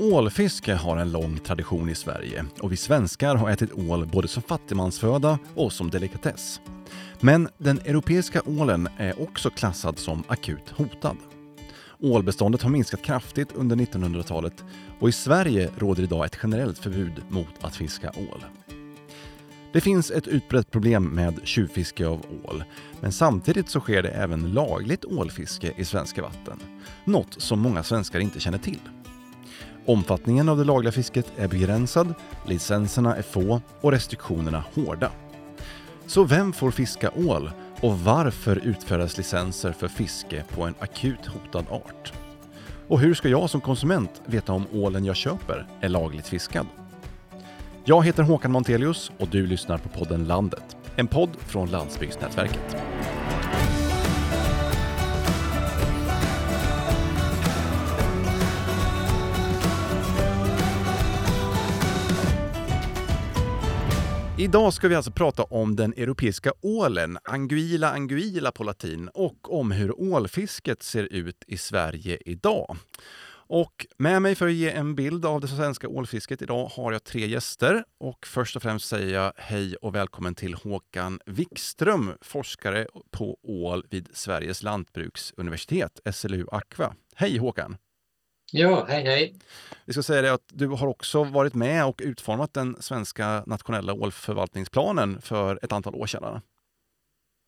Ålfiske har en lång tradition i Sverige och vi svenskar har ätit ål både som fattigmansföda och som delikatess. Men den europeiska ålen är också klassad som akut hotad. Ålbeståndet har minskat kraftigt under 1900-talet och i Sverige råder idag ett generellt förbud mot att fiska ål. Det finns ett utbrett problem med tjuvfiske av ål, men samtidigt så sker det även lagligt ålfiske i svenska vatten. Något som många svenskar inte känner till. Omfattningen av det lagliga fisket är begränsad, licenserna är få och restriktionerna hårda. Så vem får fiska ål och varför utfärdas licenser för fiske på en akut hotad art? Och hur ska jag som konsument veta om ålen jag köper är lagligt fiskad? Jag heter Håkan Montelius och du lyssnar på podden Landet, en podd från Landsbygdsnätverket. Idag ska vi alltså prata om den europeiska ålen, Anguilla anguilla på latin, och om hur ålfisket ser ut i Sverige idag. Och med mig för att ge en bild av det svenska ålfisket idag har jag tre gäster. Och först och främst säger jag hej och välkommen till Håkan Wikström, forskare på ål vid Sveriges lantbruksuniversitet, SLU Aqua. Hej Håkan! Ja, hej hej! Vi ska säga det att du har också varit med och utformat den svenska nationella ålförvaltningsplanen för ett antal år sedan.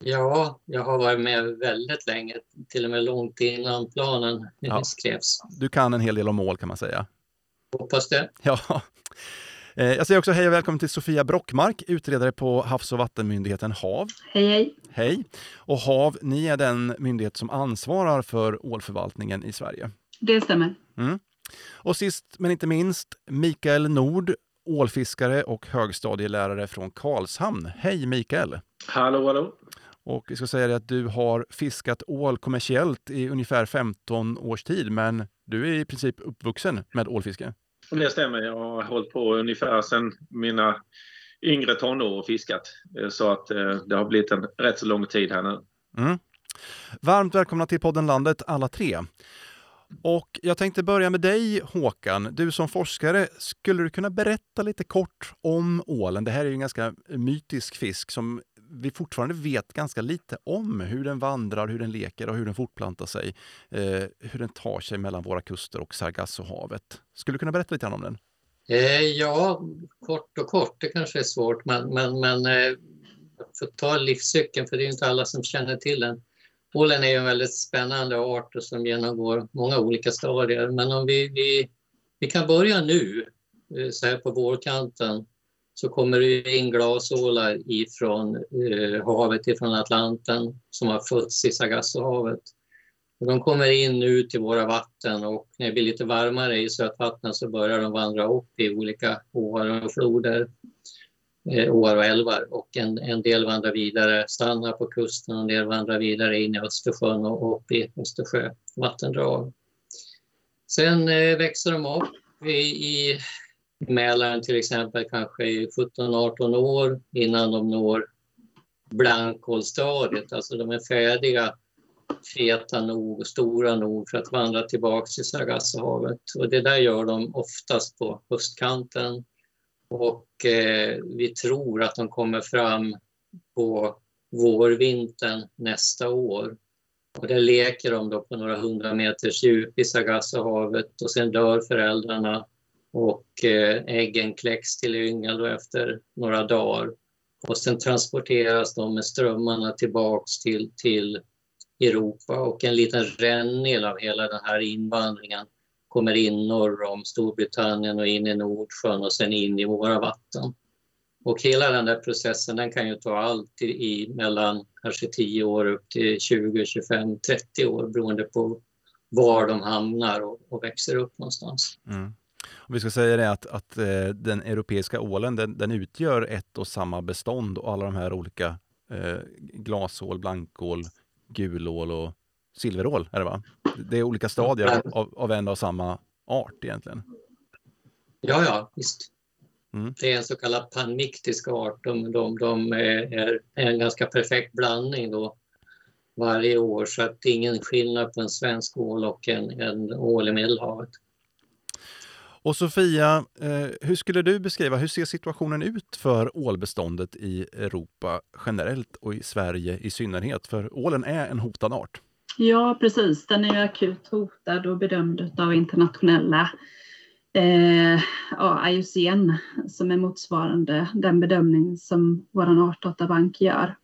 Ja, jag har varit med väldigt länge, till och med långt innan planen ja. skrevs. Du kan en hel del om mål kan man säga. Hoppas det. Ja. Eh, jag säger också hej och välkommen till Sofia Brockmark, utredare på Havs och vattenmyndigheten HaV. Hej hej! Hej! Och HaV, ni är den myndighet som ansvarar för ålförvaltningen i Sverige. Det stämmer. Mm. Och sist men inte minst, Mikael Nord, ålfiskare och högstadielärare från Karlshamn. Hej Mikael! Hallå, hallå! Och vi ska säga det att du har fiskat ål kommersiellt i ungefär 15 års tid, men du är i princip uppvuxen med ålfiske. Det stämmer. Jag har hållit på ungefär sedan mina yngre tonår och fiskat. Så att eh, det har blivit en rätt så lång tid här nu. Mm. Varmt välkomna till podden Landet alla tre. Och jag tänkte börja med dig Håkan. Du som forskare, skulle du kunna berätta lite kort om ålen? Det här är ju en ganska mytisk fisk som vi fortfarande vet ganska lite om hur den vandrar, hur den leker och hur den fortplantar sig. Eh, hur den tar sig mellan våra kuster och Sargassohavet. Skulle du kunna berätta lite om den? Eh, ja, kort och kort, det kanske är svårt, men, men, men eh, jag får ta livscykeln för det är inte alla som känner till den. Ålen är en väldigt spännande art som genomgår många olika stadier, men om vi, vi, vi kan börja nu, eh, så här på vårkanten, så kommer det in glasålar ifrån eh, havet, ifrån Atlanten, som har fötts i Sargassohavet. De kommer in nu till våra vatten och när det blir lite varmare i sötvattnet så börjar de vandra upp i olika åar och floder, eh, åar och älvar. Och en, en del vandrar vidare, stannar på kusten och en del vandrar vidare in i Östersjön och upp i Östersjö vattendrag. Sen eh, växer de upp i, i Mälaren till exempel kanske i 17-18 år innan de når blankkolstadiet, alltså de är färdiga, feta nog, stora nog för att vandra tillbaka till Sargassohavet. Och det där gör de oftast på höstkanten och eh, vi tror att de kommer fram på vårvintern nästa år. Och där leker de då på några hundra meters djup i Sargassohavet och sen dör föräldrarna och eh, äggen kläcks till yngel efter några dagar. Och sen transporteras de med strömmarna tillbaks till, till Europa och en liten rännil av hela den här invandringen kommer in norr om Storbritannien och in i Nordsjön och sen in i våra vatten. Och hela den där processen den kan ju ta allt i, i mellan kanske 10 år upp till 20, 25, 30 år beroende på var de hamnar och, och växer upp någonstans. Mm. Och vi ska säga det att, att eh, den europeiska ålen den, den, utgör ett och samma bestånd och alla de här olika eh, glasål, blankål, gulål och silverål är det va? Det är olika stadier av, av en och samma art egentligen. Ja, ja, visst. Mm. Det är en så kallad panmiktisk art. De, de, de är en ganska perfekt blandning då varje år så att det är ingen skillnad på en svensk ål och en, en ål i Medelhavet. Och Sofia, eh, hur skulle du beskriva, hur ser situationen ut för ålbeståndet i Europa generellt och i Sverige i synnerhet? För ålen är en hotad art. Ja, precis. Den är ju akut hotad och bedömd av internationella eh, ja, IUCN som är motsvarande den bedömning som vår artdatabank gör.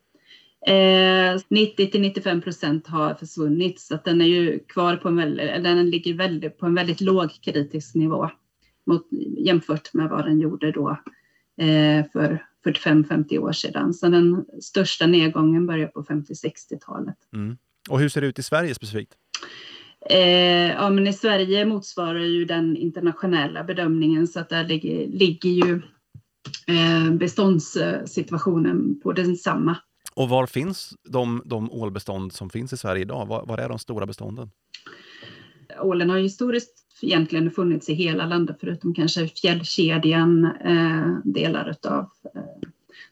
Eh, 90 till 95 procent har försvunnit så att den är ju kvar på en väldigt, den ligger väldigt, på en väldigt låg kritisk nivå mot, jämfört med vad den gjorde då eh, för 45-50 år sedan. Så den största nedgången börjar på 50-60-talet. Mm. Och hur ser det ut i Sverige specifikt? Eh, ja, men I Sverige motsvarar ju den internationella bedömningen så att där ligger, ligger ju eh, beståndssituationen på densamma. Och var finns de, de ålbestånd som finns i Sverige idag? Var, var är de stora bestånden? Ålen har historiskt egentligen funnits i hela landet förutom kanske fjällkedjan, eh, delar av eh,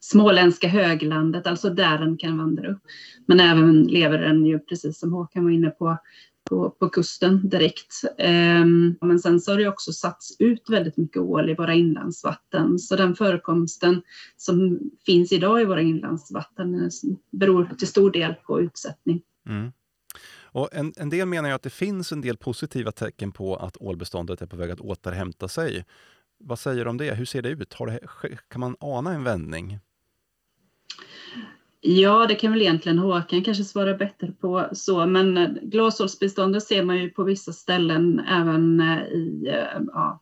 småländska höglandet, alltså där den kan vandra upp. Men även lever den ju, precis som Håkan var inne på, på, på kusten direkt. Um, men sen så har det också satts ut väldigt mycket ål i våra inlandsvatten, så den förekomsten som finns idag i våra inlandsvatten eh, beror till stor del på utsättning. Mm. Och en, en del menar ju att det finns en del positiva tecken på att ålbeståndet är på väg att återhämta sig. Vad säger du om det? Hur ser det ut? Det, kan man ana en vändning? Ja, det kan väl egentligen Håkan kanske svara bättre på så, men glasålsbeståndet ser man ju på vissa ställen även eh, i, eh, ja,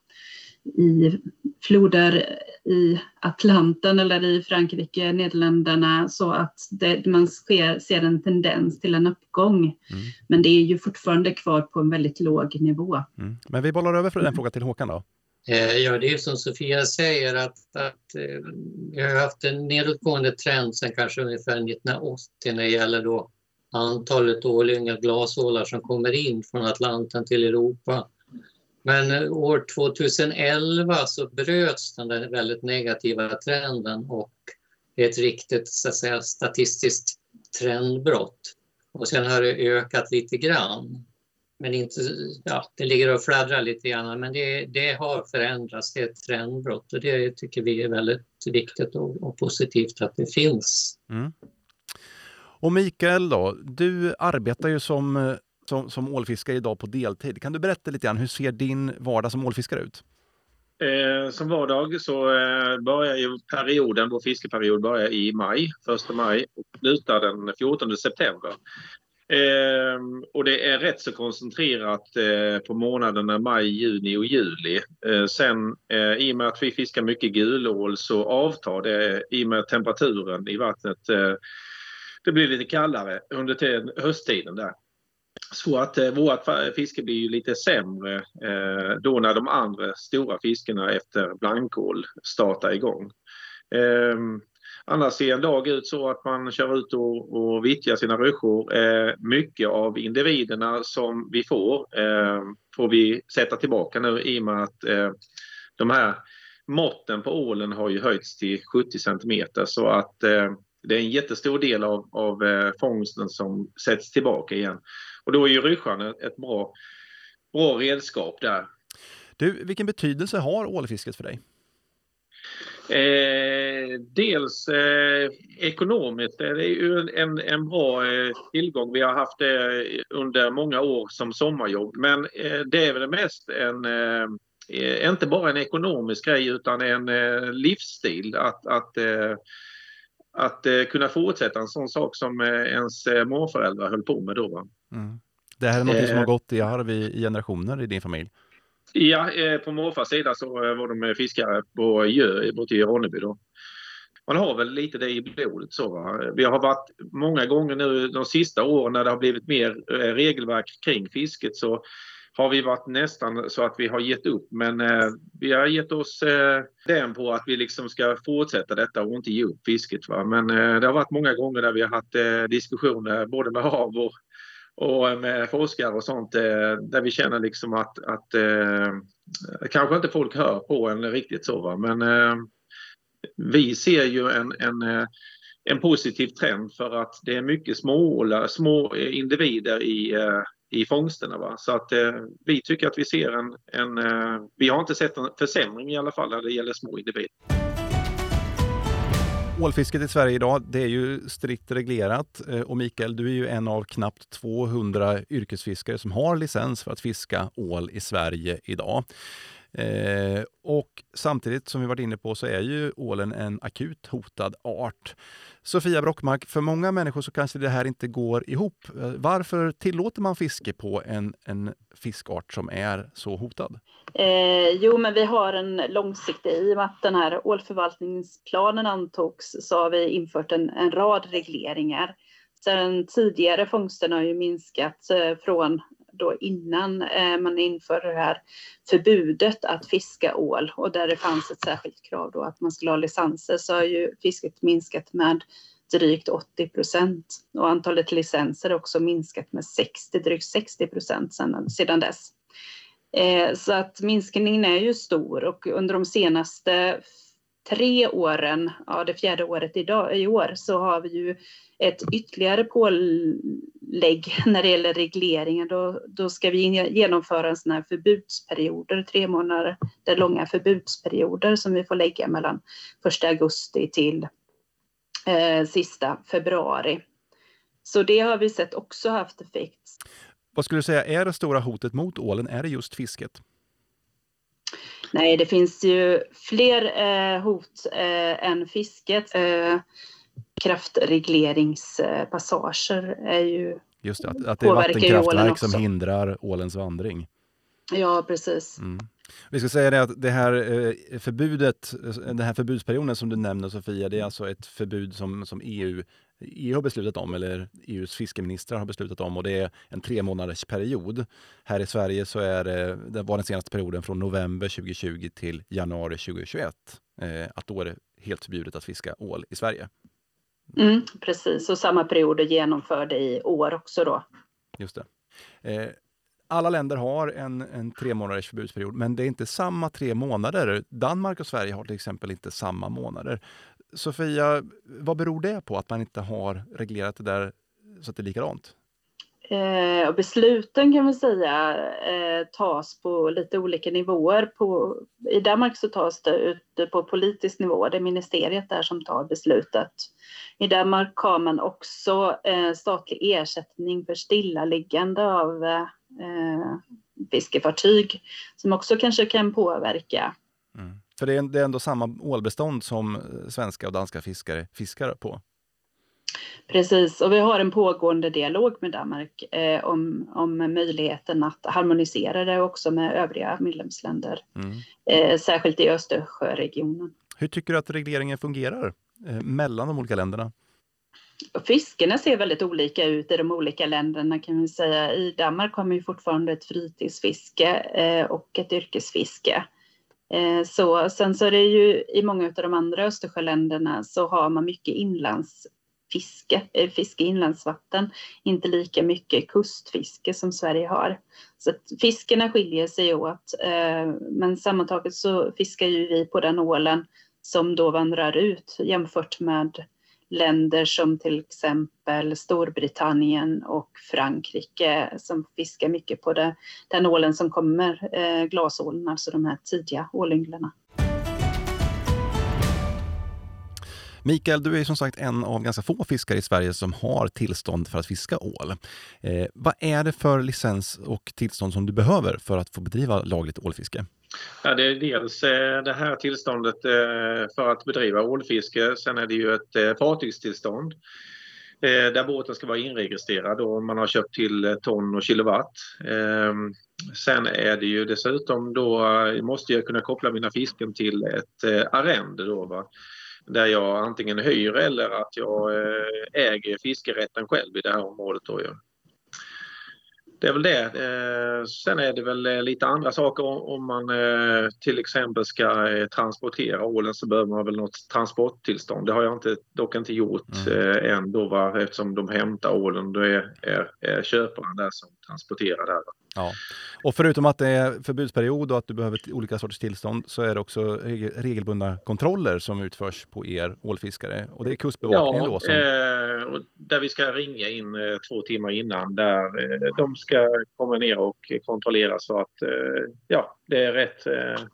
i floder i Atlanten eller i Frankrike, Nederländerna, så att det, man sker, ser en tendens till en uppgång. Mm. Men det är ju fortfarande kvar på en väldigt låg nivå. Mm. Men vi bollar över den frågan till Håkan då. Eh, ja, det är som Sofia säger att, att eh, vi har haft en nedåtgående trend sedan kanske ungefär 1980 när det gäller då antalet årliga glasålar som kommer in från Atlanten till Europa. Men eh, år 2011 så bröts den där väldigt negativa trenden och det är ett riktigt så att säga, statistiskt trendbrott. Och sen har det ökat lite grann men inte, ja, det ligger och fladdrar lite grann, men det, det har förändrats, det är ett trendbrott och det tycker vi är väldigt viktigt och, och positivt att det finns. Mm. Och Mikael då, du arbetar ju som, som, som ålfiskare idag på deltid. Kan du berätta lite grann, hur ser din vardag som ålfiskare ut? Eh, som vardag så eh, börjar ju perioden, vår fiskeperiod börjar i maj, 1 maj och slutar den 14 september. Eh, och det är rätt så koncentrerat eh, på månaderna maj, juni och juli. Eh, sen eh, i och med att vi fiskar mycket gulål så avtar det i och med temperaturen i vattnet. Eh, det blir lite kallare under hösttiden där. Så att eh, vårt fiske blir ju lite sämre eh, då när de andra stora fiskarna efter blankål startar igång. Eh, Annars ser en dag ut så att man kör ut och, och vittjar sina ryssjor. Eh, mycket av individerna som vi får eh, får vi sätta tillbaka nu i och med att eh, de här måtten på ålen har ju höjts till 70 centimeter så att eh, det är en jättestor del av, av eh, fångsten som sätts tillbaka igen. Och då är ju ryssjan ett bra, bra redskap där. Du, vilken betydelse har ålfisket för dig? Eh, dels eh, ekonomiskt är det ju en, en bra eh, tillgång. Vi har haft det under många år som sommarjobb. Men eh, det är väl mest en, eh, inte bara en ekonomisk grej utan en eh, livsstil. Att, att, att kunna fortsätta en sån sak som ens morföräldrar höll på med då. Mm. Det här är något som har gått i arv i, i generationer i din familj? Ja, eh, på morfars sida så eh, var de eh, fiskare på Gö borta i Ronneby då. Man har väl lite det i blodet så. Va? Vi har varit många gånger nu de sista åren när det har blivit mer regelverk kring fisket så har vi varit nästan så att vi har gett upp. Men eh, vi har gett oss eh, den på att vi liksom ska fortsätta detta och inte ge upp fisket. Va? Men eh, det har varit många gånger där vi har haft eh, diskussioner både med hav och och eh, med forskare och sånt eh, där vi känner liksom att, att eh, kanske inte folk hör på en riktigt så va? men eh, vi ser ju en, en, eh, en positiv trend för att det är mycket småålar, små individer i, i fångsterna. Va? Så att eh, vi tycker att vi ser en, en eh, vi har inte sett en försämring i alla fall när det gäller små individer. Ålfisket i Sverige idag det är ju strikt reglerat eh, och Mikael, du är ju en av knappt 200 yrkesfiskare som har licens för att fiska ål i Sverige idag. Eh, samtidigt som vi varit inne på så är ju ålen en akut hotad art. Sofia Brockmark, för många människor så kanske det här inte går ihop. Varför tillåter man fiske på en, en fiskart som är så hotad? Eh, jo, men vi har en långsiktig, i och med att den här ålförvaltningsplanen antogs så har vi infört en, en rad regleringar. Så den tidigare fångsten har ju minskat eh, från då innan eh, man införde det här förbudet att fiska ål och där det fanns ett särskilt krav då att man skulle ha licenser så har ju fisket minskat med drygt 80 procent och antalet licenser har också minskat med 60, drygt 60 procent sedan, sedan dess. Eh, så att minskningen är ju stor och under de senaste tre åren, ja det fjärde året idag, i år, så har vi ju ett ytterligare pålägg när det gäller regleringen. Då, då ska vi genomföra en sån här förbudsperioder, tre månader där långa förbudsperioder som vi får lägga mellan 1 augusti till eh, sista februari. Så det har vi sett också haft effekt. Vad skulle du säga är det stora hotet mot ålen? Är det just fisket? Nej, det finns ju fler eh, hot eh, än fisket. Eh, kraftregleringspassager är ju Just det, att, att det är vattenkraftverk som hindrar ålens vandring. Ja, precis. Mm. Vi ska säga det att det här förbudet, den här förbudsperioden som du nämner Sofia, det är alltså ett förbud som, som EU EU har beslutat om, eller EUs fiskeministrar har beslutat om och det är en tre månaders period. Här i Sverige så är det, det var den senaste perioden från november 2020 till januari 2021. Eh, att då är det helt förbjudet att fiska ål i Sverige. Mm, precis, och samma period är genomförd i år också då. Just det. Eh, alla länder har en, en tre månaders förbudsperiod, men det är inte samma tre månader. Danmark och Sverige har till exempel inte samma månader. Sofia, vad beror det på att man inte har reglerat det där så att det är likadant? Eh, besluten kan vi säga eh, tas på lite olika nivåer. På, I Danmark så tas det ute på politisk nivå, det är ministeriet där som tar beslutet. I Danmark har man också eh, statlig ersättning för stillaliggande av eh, fiskefartyg som också kanske kan påverka. Mm. För det är, det är ändå samma ålbestånd som svenska och danska fiskare fiskar på? Precis, och vi har en pågående dialog med Danmark eh, om, om möjligheten att harmonisera det också med övriga medlemsländer, mm. eh, särskilt i Östersjöregionen. Hur tycker du att regleringen fungerar eh, mellan de olika länderna? Fiskarna ser väldigt olika ut i de olika länderna kan vi säga. I Danmark har man ju fortfarande ett fritidsfiske eh, och ett yrkesfiske. Eh, så, sen så är det ju i många av de andra Östersjöländerna så har man mycket inlandsfiske, eh, fiske, i inlandsvatten, inte lika mycket kustfiske som Sverige har. Så att fiskarna skiljer sig åt, eh, men sammantaget så fiskar ju vi på den ålen som då vandrar ut jämfört med länder som till exempel Storbritannien och Frankrike som fiskar mycket på det, den ålen som kommer, eh, glasålen, alltså de här tidiga ålynglarna. Mikael, du är som sagt en av ganska få fiskare i Sverige som har tillstånd för att fiska ål. Eh, vad är det för licens och tillstånd som du behöver för att få bedriva lagligt ålfiske? Ja, det är dels eh, det här tillståndet eh, för att bedriva ålfiske. Sen är det ju ett eh, fartygstillstånd där båten ska vara inregistrerad och man har köpt till ton och kilowatt. Ehm, sen är det ju dessutom då måste jag kunna koppla mina fisken till ett arrende då va där jag antingen hyr eller att jag äger fiskerätten själv i det här området. Då, ja. Det är väl det. Eh, sen är det väl eh, lite andra saker om man till exempel ska transportera ålen så behöver man väl något transporttillstånd. Det har jag inte, dock inte gjort mm. än då va? eftersom de hämtar ålen. Då är, är, är köparen där som transportera där. Ja. Och förutom att det är förbudsperiod och att du behöver olika sorters tillstånd så är det också regelbundna kontroller som utförs på er ålfiskare. Och det är Kustbevakningen ja, då? Som... Eh, där vi ska ringa in eh, två timmar innan där eh, de ska komma ner och kontrollera så att eh, ja, det är rätt eh,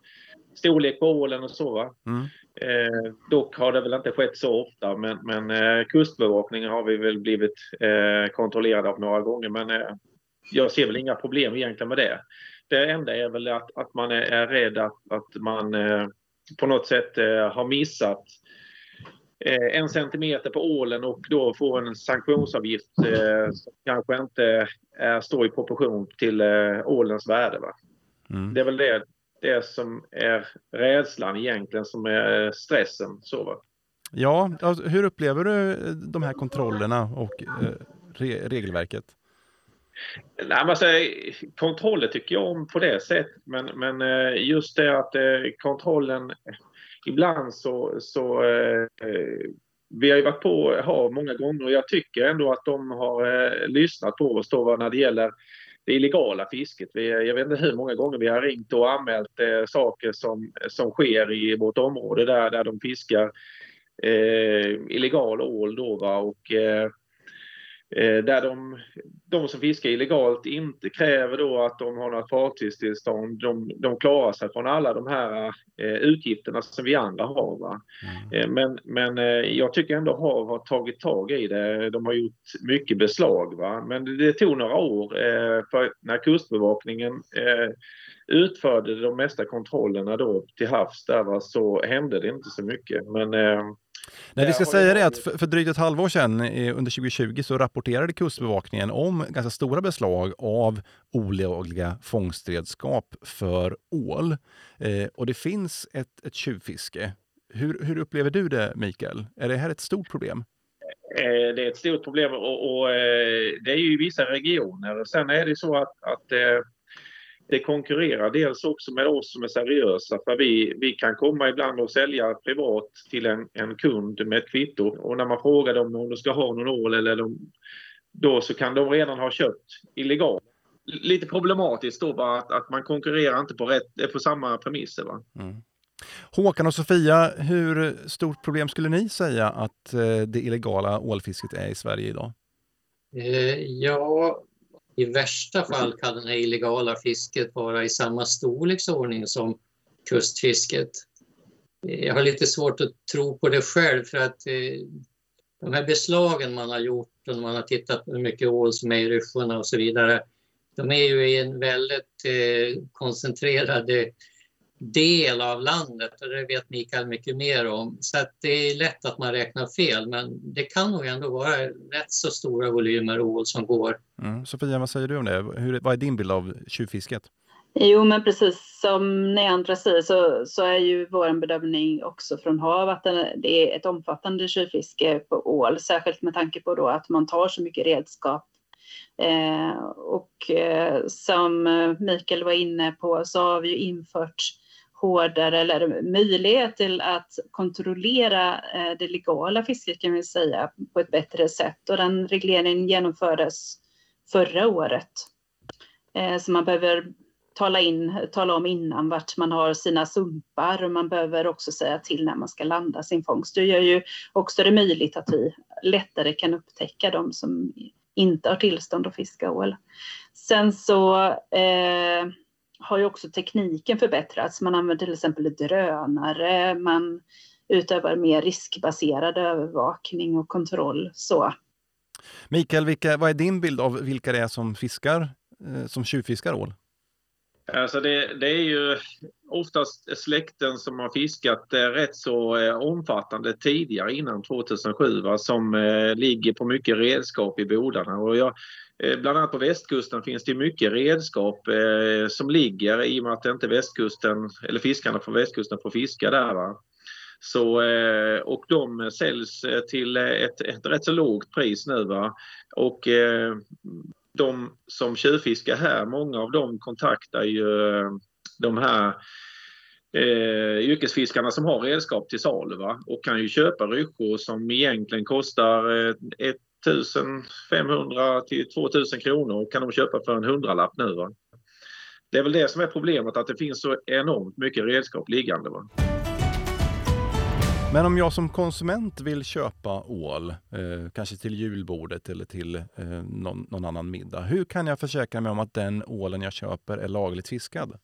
storlek på ålen och så. Va? Mm. Eh, dock har det väl inte skett så ofta, men, men eh, kustbevakningen har vi väl blivit eh, kontrollerade av några gånger. Men eh, jag ser väl inga problem egentligen med det. Det enda är väl att, att man är, är rädd att, att man eh, på något sätt eh, har missat en centimeter på ålen och då får en sanktionsavgift som kanske inte står i proportion till ålens värde. Mm. Det är väl det det som är rädslan egentligen som är stressen. Så, va? Ja, alltså, hur upplever du de här kontrollerna och eh, re regelverket? Nej, men alltså, kontroller tycker jag om på det sättet, men, men eh, just det att eh, kontrollen ibland så, så eh, vi har ju varit på HaV många gånger och jag tycker ändå att de har lyssnat på oss då när det gäller det illegala fisket. Vi, jag vet inte hur många gånger vi har ringt och anmält eh, saker som, som sker i vårt område där, där de fiskar eh, illegal ål. Då, va? Och, Eh, där de, de som fiskar illegalt inte kräver då att de har något fartygstillstånd. De, de klarar sig från alla de här eh, utgifterna som vi andra har. Va? Mm. Eh, men men eh, jag tycker ändå HaV har tagit tag i det. De har gjort mycket beslag. Va? Men det, tog några år eh, för när Kustbevakningen eh, utförde de mesta kontrollerna då till havs där va? så hände det inte så mycket. Men Nej, vi ska säga det att för, för drygt ett halvår sedan, under 2020, så rapporterade Kustbevakningen om ganska stora beslag av olagliga fångstredskap för ål. Eh, och det finns ett, ett tjuvfiske. Hur, hur upplever du det, Mikael? Är det här ett stort problem? Eh, det är ett stort problem och, och eh, det är ju i vissa regioner. Sen är det så att, att eh, det konkurrerar dels också med oss som är seriösa för vi, vi kan komma ibland och sälja privat till en, en kund med ett kvitto och när man frågar dem om de ska ha någon ål eller de, då så kan de redan ha köpt illegalt. Lite problematiskt då bara att, att man konkurrerar inte på, rätt, på samma premisser. Va? Mm. Håkan och Sofia, hur stort problem skulle ni säga att eh, det illegala ålfisket är i Sverige idag? Eh, ja, i värsta fall kan det här illegala fisket vara i samma storleksordning som kustfisket. Jag har lite svårt att tro på det själv för att eh, de här beslagen man har gjort och man har tittat på hur mycket ål som är i ryssjorna och så vidare. De är ju i en väldigt eh, koncentrerad eh, del av landet och det vet Mikael mycket mer om. Så att det är lätt att man räknar fel men det kan nog ändå vara rätt så stora volymer ål som går. Mm. Sofia, vad säger du om det? Hur, vad är din bild av tjuvfisket? Jo, men precis som ni andra säger så, så är ju vår bedömning också från HaV att det är ett omfattande tjuvfiske på ål, särskilt med tanke på då att man tar så mycket redskap. Eh, och eh, som Mikael var inne på så har vi ju infört hårdare eller möjlighet till att kontrollera eh, det legala fisket kan vi säga på ett bättre sätt och den regleringen genomfördes förra året. Eh, så man behöver tala, in, tala om innan vart man har sina sumpar och man behöver också säga till när man ska landa sin fångst. Det gör ju också det möjligt att vi lättare kan upptäcka de som inte har tillstånd att fiska ål. Sen så eh, har ju också tekniken förbättrats. Man använder till exempel drönare, man utövar mer riskbaserad övervakning och kontroll. Så. Mikael, vilka, vad är din bild av vilka det är som fiskar, eh, som tjuvfiskar ål? Alltså det, det, är ju oftast släkten som har fiskat eh, rätt så eh, omfattande tidigare innan 2007 va, som eh, ligger på mycket redskap i bodarna. Och jag, bland annat på västkusten finns det mycket redskap eh, som ligger i och med att inte västkusten, eller fiskarna från västkusten får fiska där. Va? Så, eh, och de säljs till ett, ett rätt så lågt pris nu. Va? Och de som tjuvfiskar här, många av dem kontaktar ju eh, de här eh, yrkesfiskarna som har redskap till salu va? och kan ju köpa ryssjor som egentligen kostar eh, 1500 till 2000 kronor kan de köpa för en hundralapp nu. Va? Det är väl det som är problemet, att det finns så enormt mycket redskap liggande. Va? Men om jag som konsument vill köpa ål, eh, kanske till julbordet eller till eh, någon, någon, annan middag. Hur kan jag försäkra mig om att den ålen jag köper är lagligt fiskad?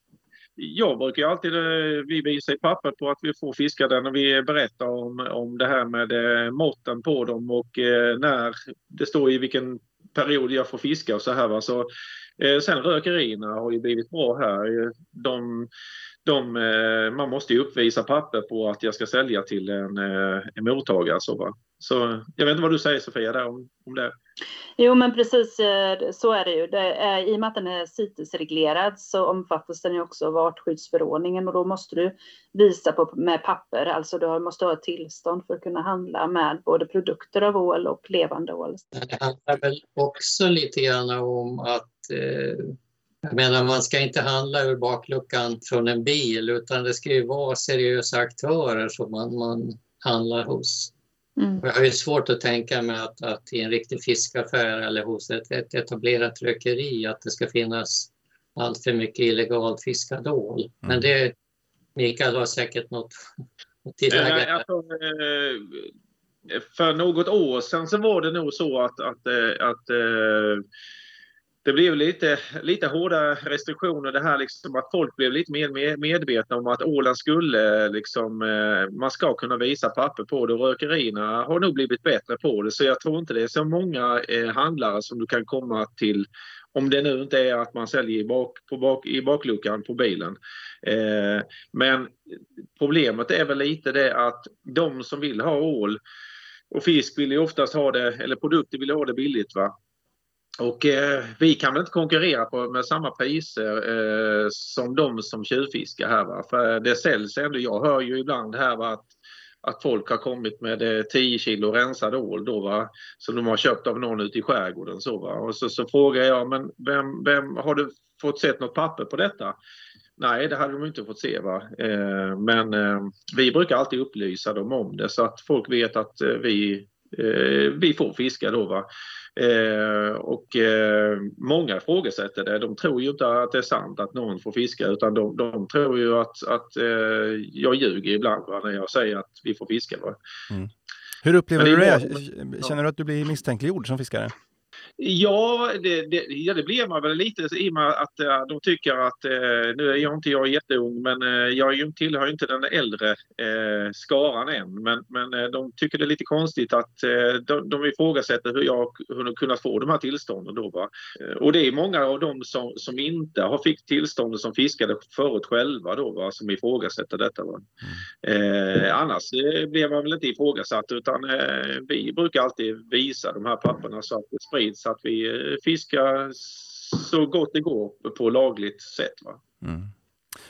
Jag brukar alltid, eh, vi visa i papper på att vi får fiska den och vi berättar om, om det här med eh, måtten på dem och eh, när det står i vilken period jag får fiska och så här. Va? Så, eh, sen rökerierna har ju blivit bra här. De, de, eh, man måste ju uppvisa papper på att jag ska sälja till en, eh, en mottagare. Så, va? så jag vet inte vad du säger Sofia där om, om det. Jo men precis eh, så är det ju. Det är, I och med att den är CITES-reglerad så omfattas den ju också av artskyddsförordningen och då måste du visa på, med papper, alltså du måste ha ett tillstånd för att kunna handla med både produkter av ål och levande ål. Det handlar väl också lite grann om att eh jag menar, man ska inte handla ur bakluckan från en bil utan det ska ju vara seriösa aktörer som man, man handlar hos. Mm. Jag har ju svårt att tänka mig att, att i en riktig fiskaffär eller hos ett, ett etablerat rökeri att det ska finnas allt för mycket illegalt fiskad ål. Mm. Men det, Mikael har säkert något att tillägga. Alltså, för något år sedan så var det nog så att, att, att, att det blev lite, lite hårda restriktioner det här liksom att folk blev lite mer medvetna om att Åland skulle eh, liksom, eh, man ska kunna visa papper på det och rökerierna har nog blivit bättre på det så jag tror inte det är så många eh, handlare som du kan komma till om det nu inte är att man säljer i, bak, på bak, i bakluckan på bilen. Eh, men problemet är väl lite det att de som vill ha ål och fisk vill ju oftast ha det, eller produkter vill ha det billigt. Va? Och eh, vi kan väl inte konkurrera på, med samma priser eh, som de som tjuvfiskar här. Va? För det säljs ändå, jag hör ju ibland här va, att, att folk har kommit med eh, 10 kilo rensad ål då va, som de har köpt av någon ute i skärgården. Så, va? Och så, så frågar jag, men vem, vem har du fått sett något papper på detta? Nej, det hade de inte fått se. Va? Eh, men eh, vi brukar alltid upplysa dem om det så att folk vet att eh, vi, vi får fiska då. Va? Eh, och eh, många ifrågasätter det. De tror ju inte att det är sant att någon får fiska utan de, de tror ju att, att eh, jag ljuger ibland va, när jag säger att vi får fiska. Mm. Hur upplever du det? Känner du att du blir misstänkliggjord som fiskare? Ja det, det, ja, det blir man väl lite i och med att äh, de tycker att, äh, nu är jag inte jag jätteung, men äh, jag tillhör inte den äldre äh, skaran än. Men, men de tycker det är lite konstigt att de, de ifrågasätter hur jag har kunnat få de här tillstånden. Då, va? Och det är många av dem som, som inte har fick tillstånd som fiskade förut själva då, va? som ifrågasätter detta. Va? Mm. annars blir man väl inte ifrågasatt utan vi brukar alltid visa de här papperna så att det sprids så att vi eh, fiskar så gott det går på lagligt sätt. Va? Mm.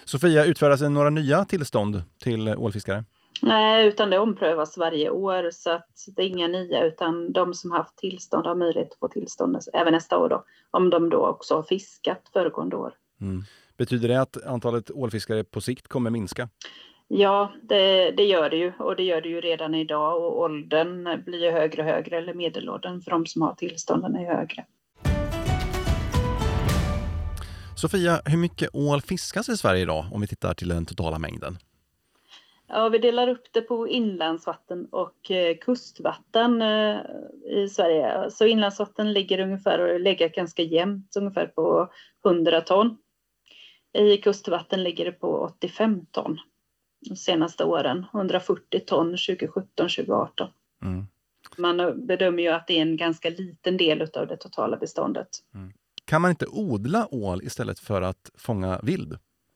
Sofia, utfärdas det några nya tillstånd till ålfiskare? Nej, utan det omprövas varje år så att det är inga nya utan de som haft tillstånd har möjlighet att få tillstånd även nästa år då, om de då också har fiskat föregående år. Mm. Betyder det att antalet ålfiskare på sikt kommer minska? Ja, det, det, gör det ju och det gör det ju redan idag och åldern blir ju högre och högre eller medelåldern för de som har tillstånden är högre. Sofia, hur mycket ål fiskas i Sverige idag om vi tittar till den totala mängden? Ja, vi delar upp det på inlandsvatten och eh, kustvatten eh, i Sverige. Så inlandsvatten ligger ungefär och legat ganska jämnt, ungefär på 100 ton. I kustvatten ligger det på 85 ton de senaste åren. 140 ton 2017-2018. Mm. Man bedömer ju att det är en ganska liten del av det totala beståndet. Mm. Kan man inte odla ål istället för att fånga vild?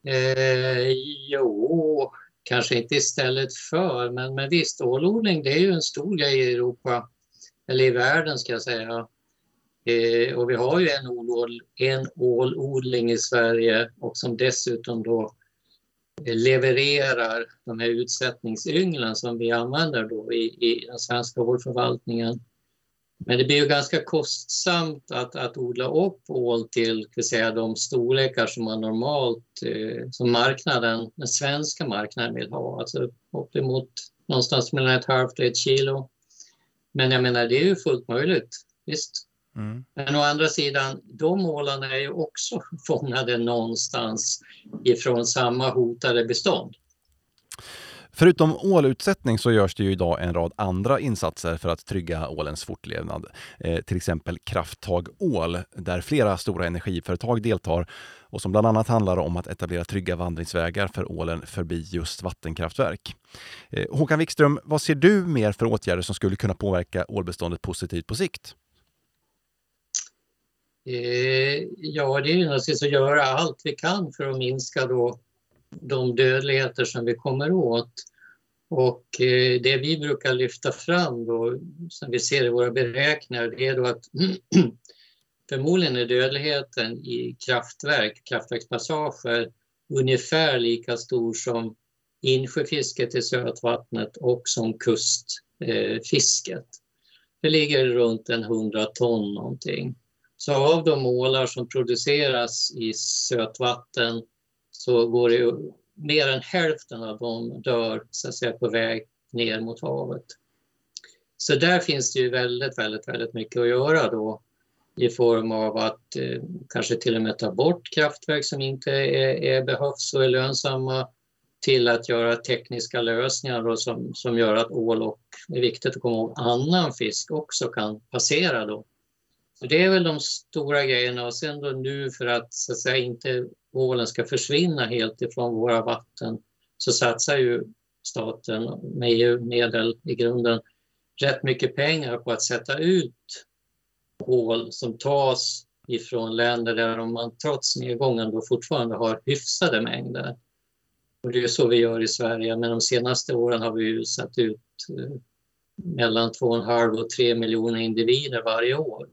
Eh, jo, kanske inte istället för, men, men visst, ålodling det är ju en stor grej i Europa, eller i världen ska jag säga. Eh, och vi har ju en, ålod, en ålodling i Sverige och som dessutom då Eh, levererar de här utsättningsynglen som vi använder då i, i den svenska ålförvaltningen. Men det blir ju ganska kostsamt att, att odla upp ål till säga, de storlekar som man normalt, eh, som marknaden, den svenska marknaden vill ha, alltså uppemot någonstans mellan ett halvt och ett kilo. Men jag menar, det är ju fullt möjligt, visst. Mm. Men å andra sidan, de ålarna är ju också fångade någonstans ifrån samma hotade bestånd. Förutom ålutsättning så görs det ju idag en rad andra insatser för att trygga ålens fortlevnad. Eh, till exempel Krafttag ål, där flera stora energiföretag deltar och som bland annat handlar om att etablera trygga vandringsvägar för ålen förbi just vattenkraftverk. Eh, Håkan Wikström, vad ser du mer för åtgärder som skulle kunna påverka ålbeståndet positivt på sikt? Eh, ja, det är naturligtvis att göra allt vi kan för att minska då de dödligheter som vi kommer åt. Och eh, det vi brukar lyfta fram då, som vi ser i våra beräkningar, det är då att förmodligen är dödligheten i kraftverk, kraftverkspassager, ungefär lika stor som insjöfisket i sötvattnet och som kustfisket. Det ligger runt en 100 ton någonting. Så av de ålar som produceras i sötvatten så går det mer än hälften av dem dör så att säga, på väg ner mot havet. Så där finns det ju väldigt, väldigt, väldigt mycket att göra då i form av att eh, kanske till och med ta bort kraftverk som inte är, är behövs och är lönsamma till att göra tekniska lösningar då som, som gör att ål och, det är viktigt att komma ihåg, annan fisk också kan passera då. Så det är väl de stora grejerna och sen då nu för att, så att säga, inte ålen ska försvinna helt ifrån våra vatten så satsar ju staten med EU-medel i grunden rätt mycket pengar på att sätta ut ål som tas ifrån länder där man trots nedgången då fortfarande har hyfsade mängder. Och det är så vi gör i Sverige, men de senaste åren har vi ju satt ut eh, mellan 2,5 och 3 miljoner individer varje år.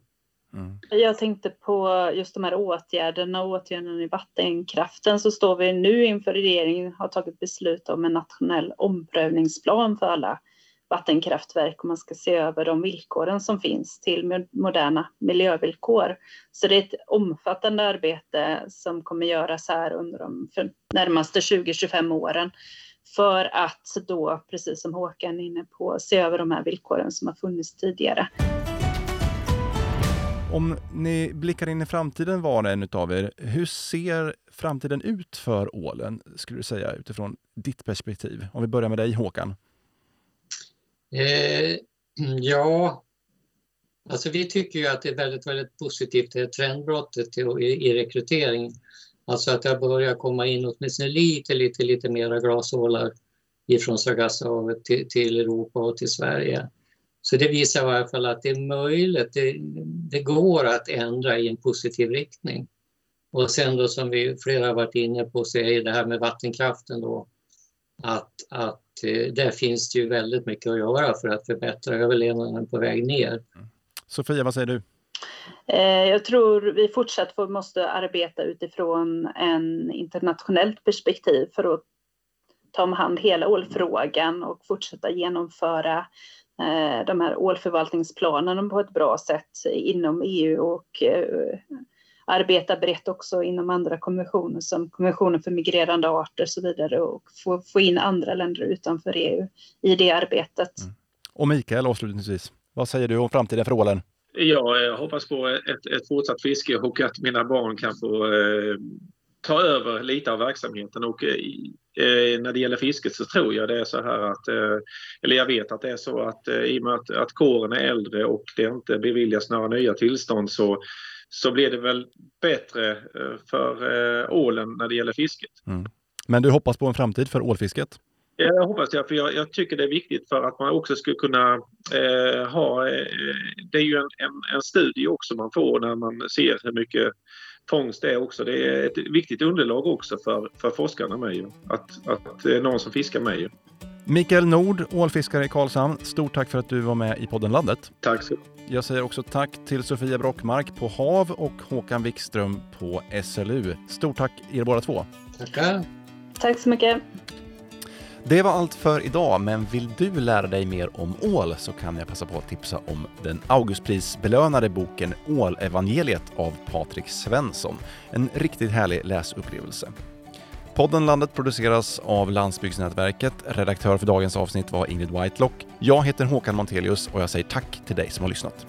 Mm. Jag tänkte på just de här åtgärderna och åtgärderna i vattenkraften så står vi nu inför regeringen har tagit beslut om en nationell omprövningsplan för alla vattenkraftverk och man ska se över de villkoren som finns till moderna miljövillkor. Så det är ett omfattande arbete som kommer göras här under de närmaste 20-25 åren för att då, precis som Håkan är inne på, se över de här villkoren som har funnits tidigare. Om ni blickar in i framtiden var och en av er, hur ser framtiden ut för ålen, skulle du säga, utifrån ditt perspektiv? Om vi börjar med dig Håkan. Eh, ja, alltså vi tycker ju att det är väldigt, väldigt positivt det trendbrottet i, i rekrytering. Alltså att det börjar komma in åtminstone lite, lite, lite mera glasålar ifrån Sargassohavet till, till Europa och till Sverige. Så det visar i alla fall att det är möjligt, det, det, går att ändra i en positiv riktning. Och sen då som vi flera har varit inne på så är det här med vattenkraften då att, att eh, där finns det ju väldigt mycket att göra för att förbättra överlevnaden på väg ner. Mm. Sofia, vad säger du? Eh, jag tror vi fortsatt måste arbeta utifrån en internationellt perspektiv för att ta om hand hela ålfrågan och fortsätta genomföra de här ålförvaltningsplanerna på ett bra sätt inom EU och eh, arbeta brett också inom andra konventioner som konventionen för migrerande arter och så vidare och få, få in andra länder utanför EU i det arbetet. Mm. Och Mikael avslutningsvis, vad säger du om framtiden för ålen? Jag hoppas på ett, ett fortsatt fiske och att mina barn kan få eh, ta över lite av verksamheten och eh, eh, när det gäller fisket så tror jag det är så här att, eh, eller jag vet att det är så att eh, i och med att, att kåren är äldre och det inte beviljas några nya tillstånd så, så blir det väl bättre för ålen när det gäller fisket. Mm. Men du hoppas på en framtid för ålfisket? Ja, jag hoppas det, för jag, jag, tycker det är viktigt för att man också skulle kunna eh, ha... Eh, det är ju en, en, en, studie också man får när man ser hur mycket fångst är också. Det är ett viktigt underlag också för, för forskarna med ju. Att, att det är någon som fiskar med ju. Mikael Nord, ålfiskare i Karlshamn. Stort tack för att du var med i podden Landet. Tack så Jag säger också tack till Sofia Brockmark på HAV och Håkan Wikström på SLU. Stort tack er båda två. Tackar. Tack så mycket. Det var allt för idag, men vill du lära dig mer om ål så kan jag passa på att tipsa om den Augustprisbelönade boken Ålevangeliet av Patrik Svensson. En riktigt härlig läsupplevelse. Podden Landet produceras av Landsbygdsnätverket. Redaktör för dagens avsnitt var Ingrid Whitelock. Jag heter Håkan Montelius och jag säger tack till dig som har lyssnat.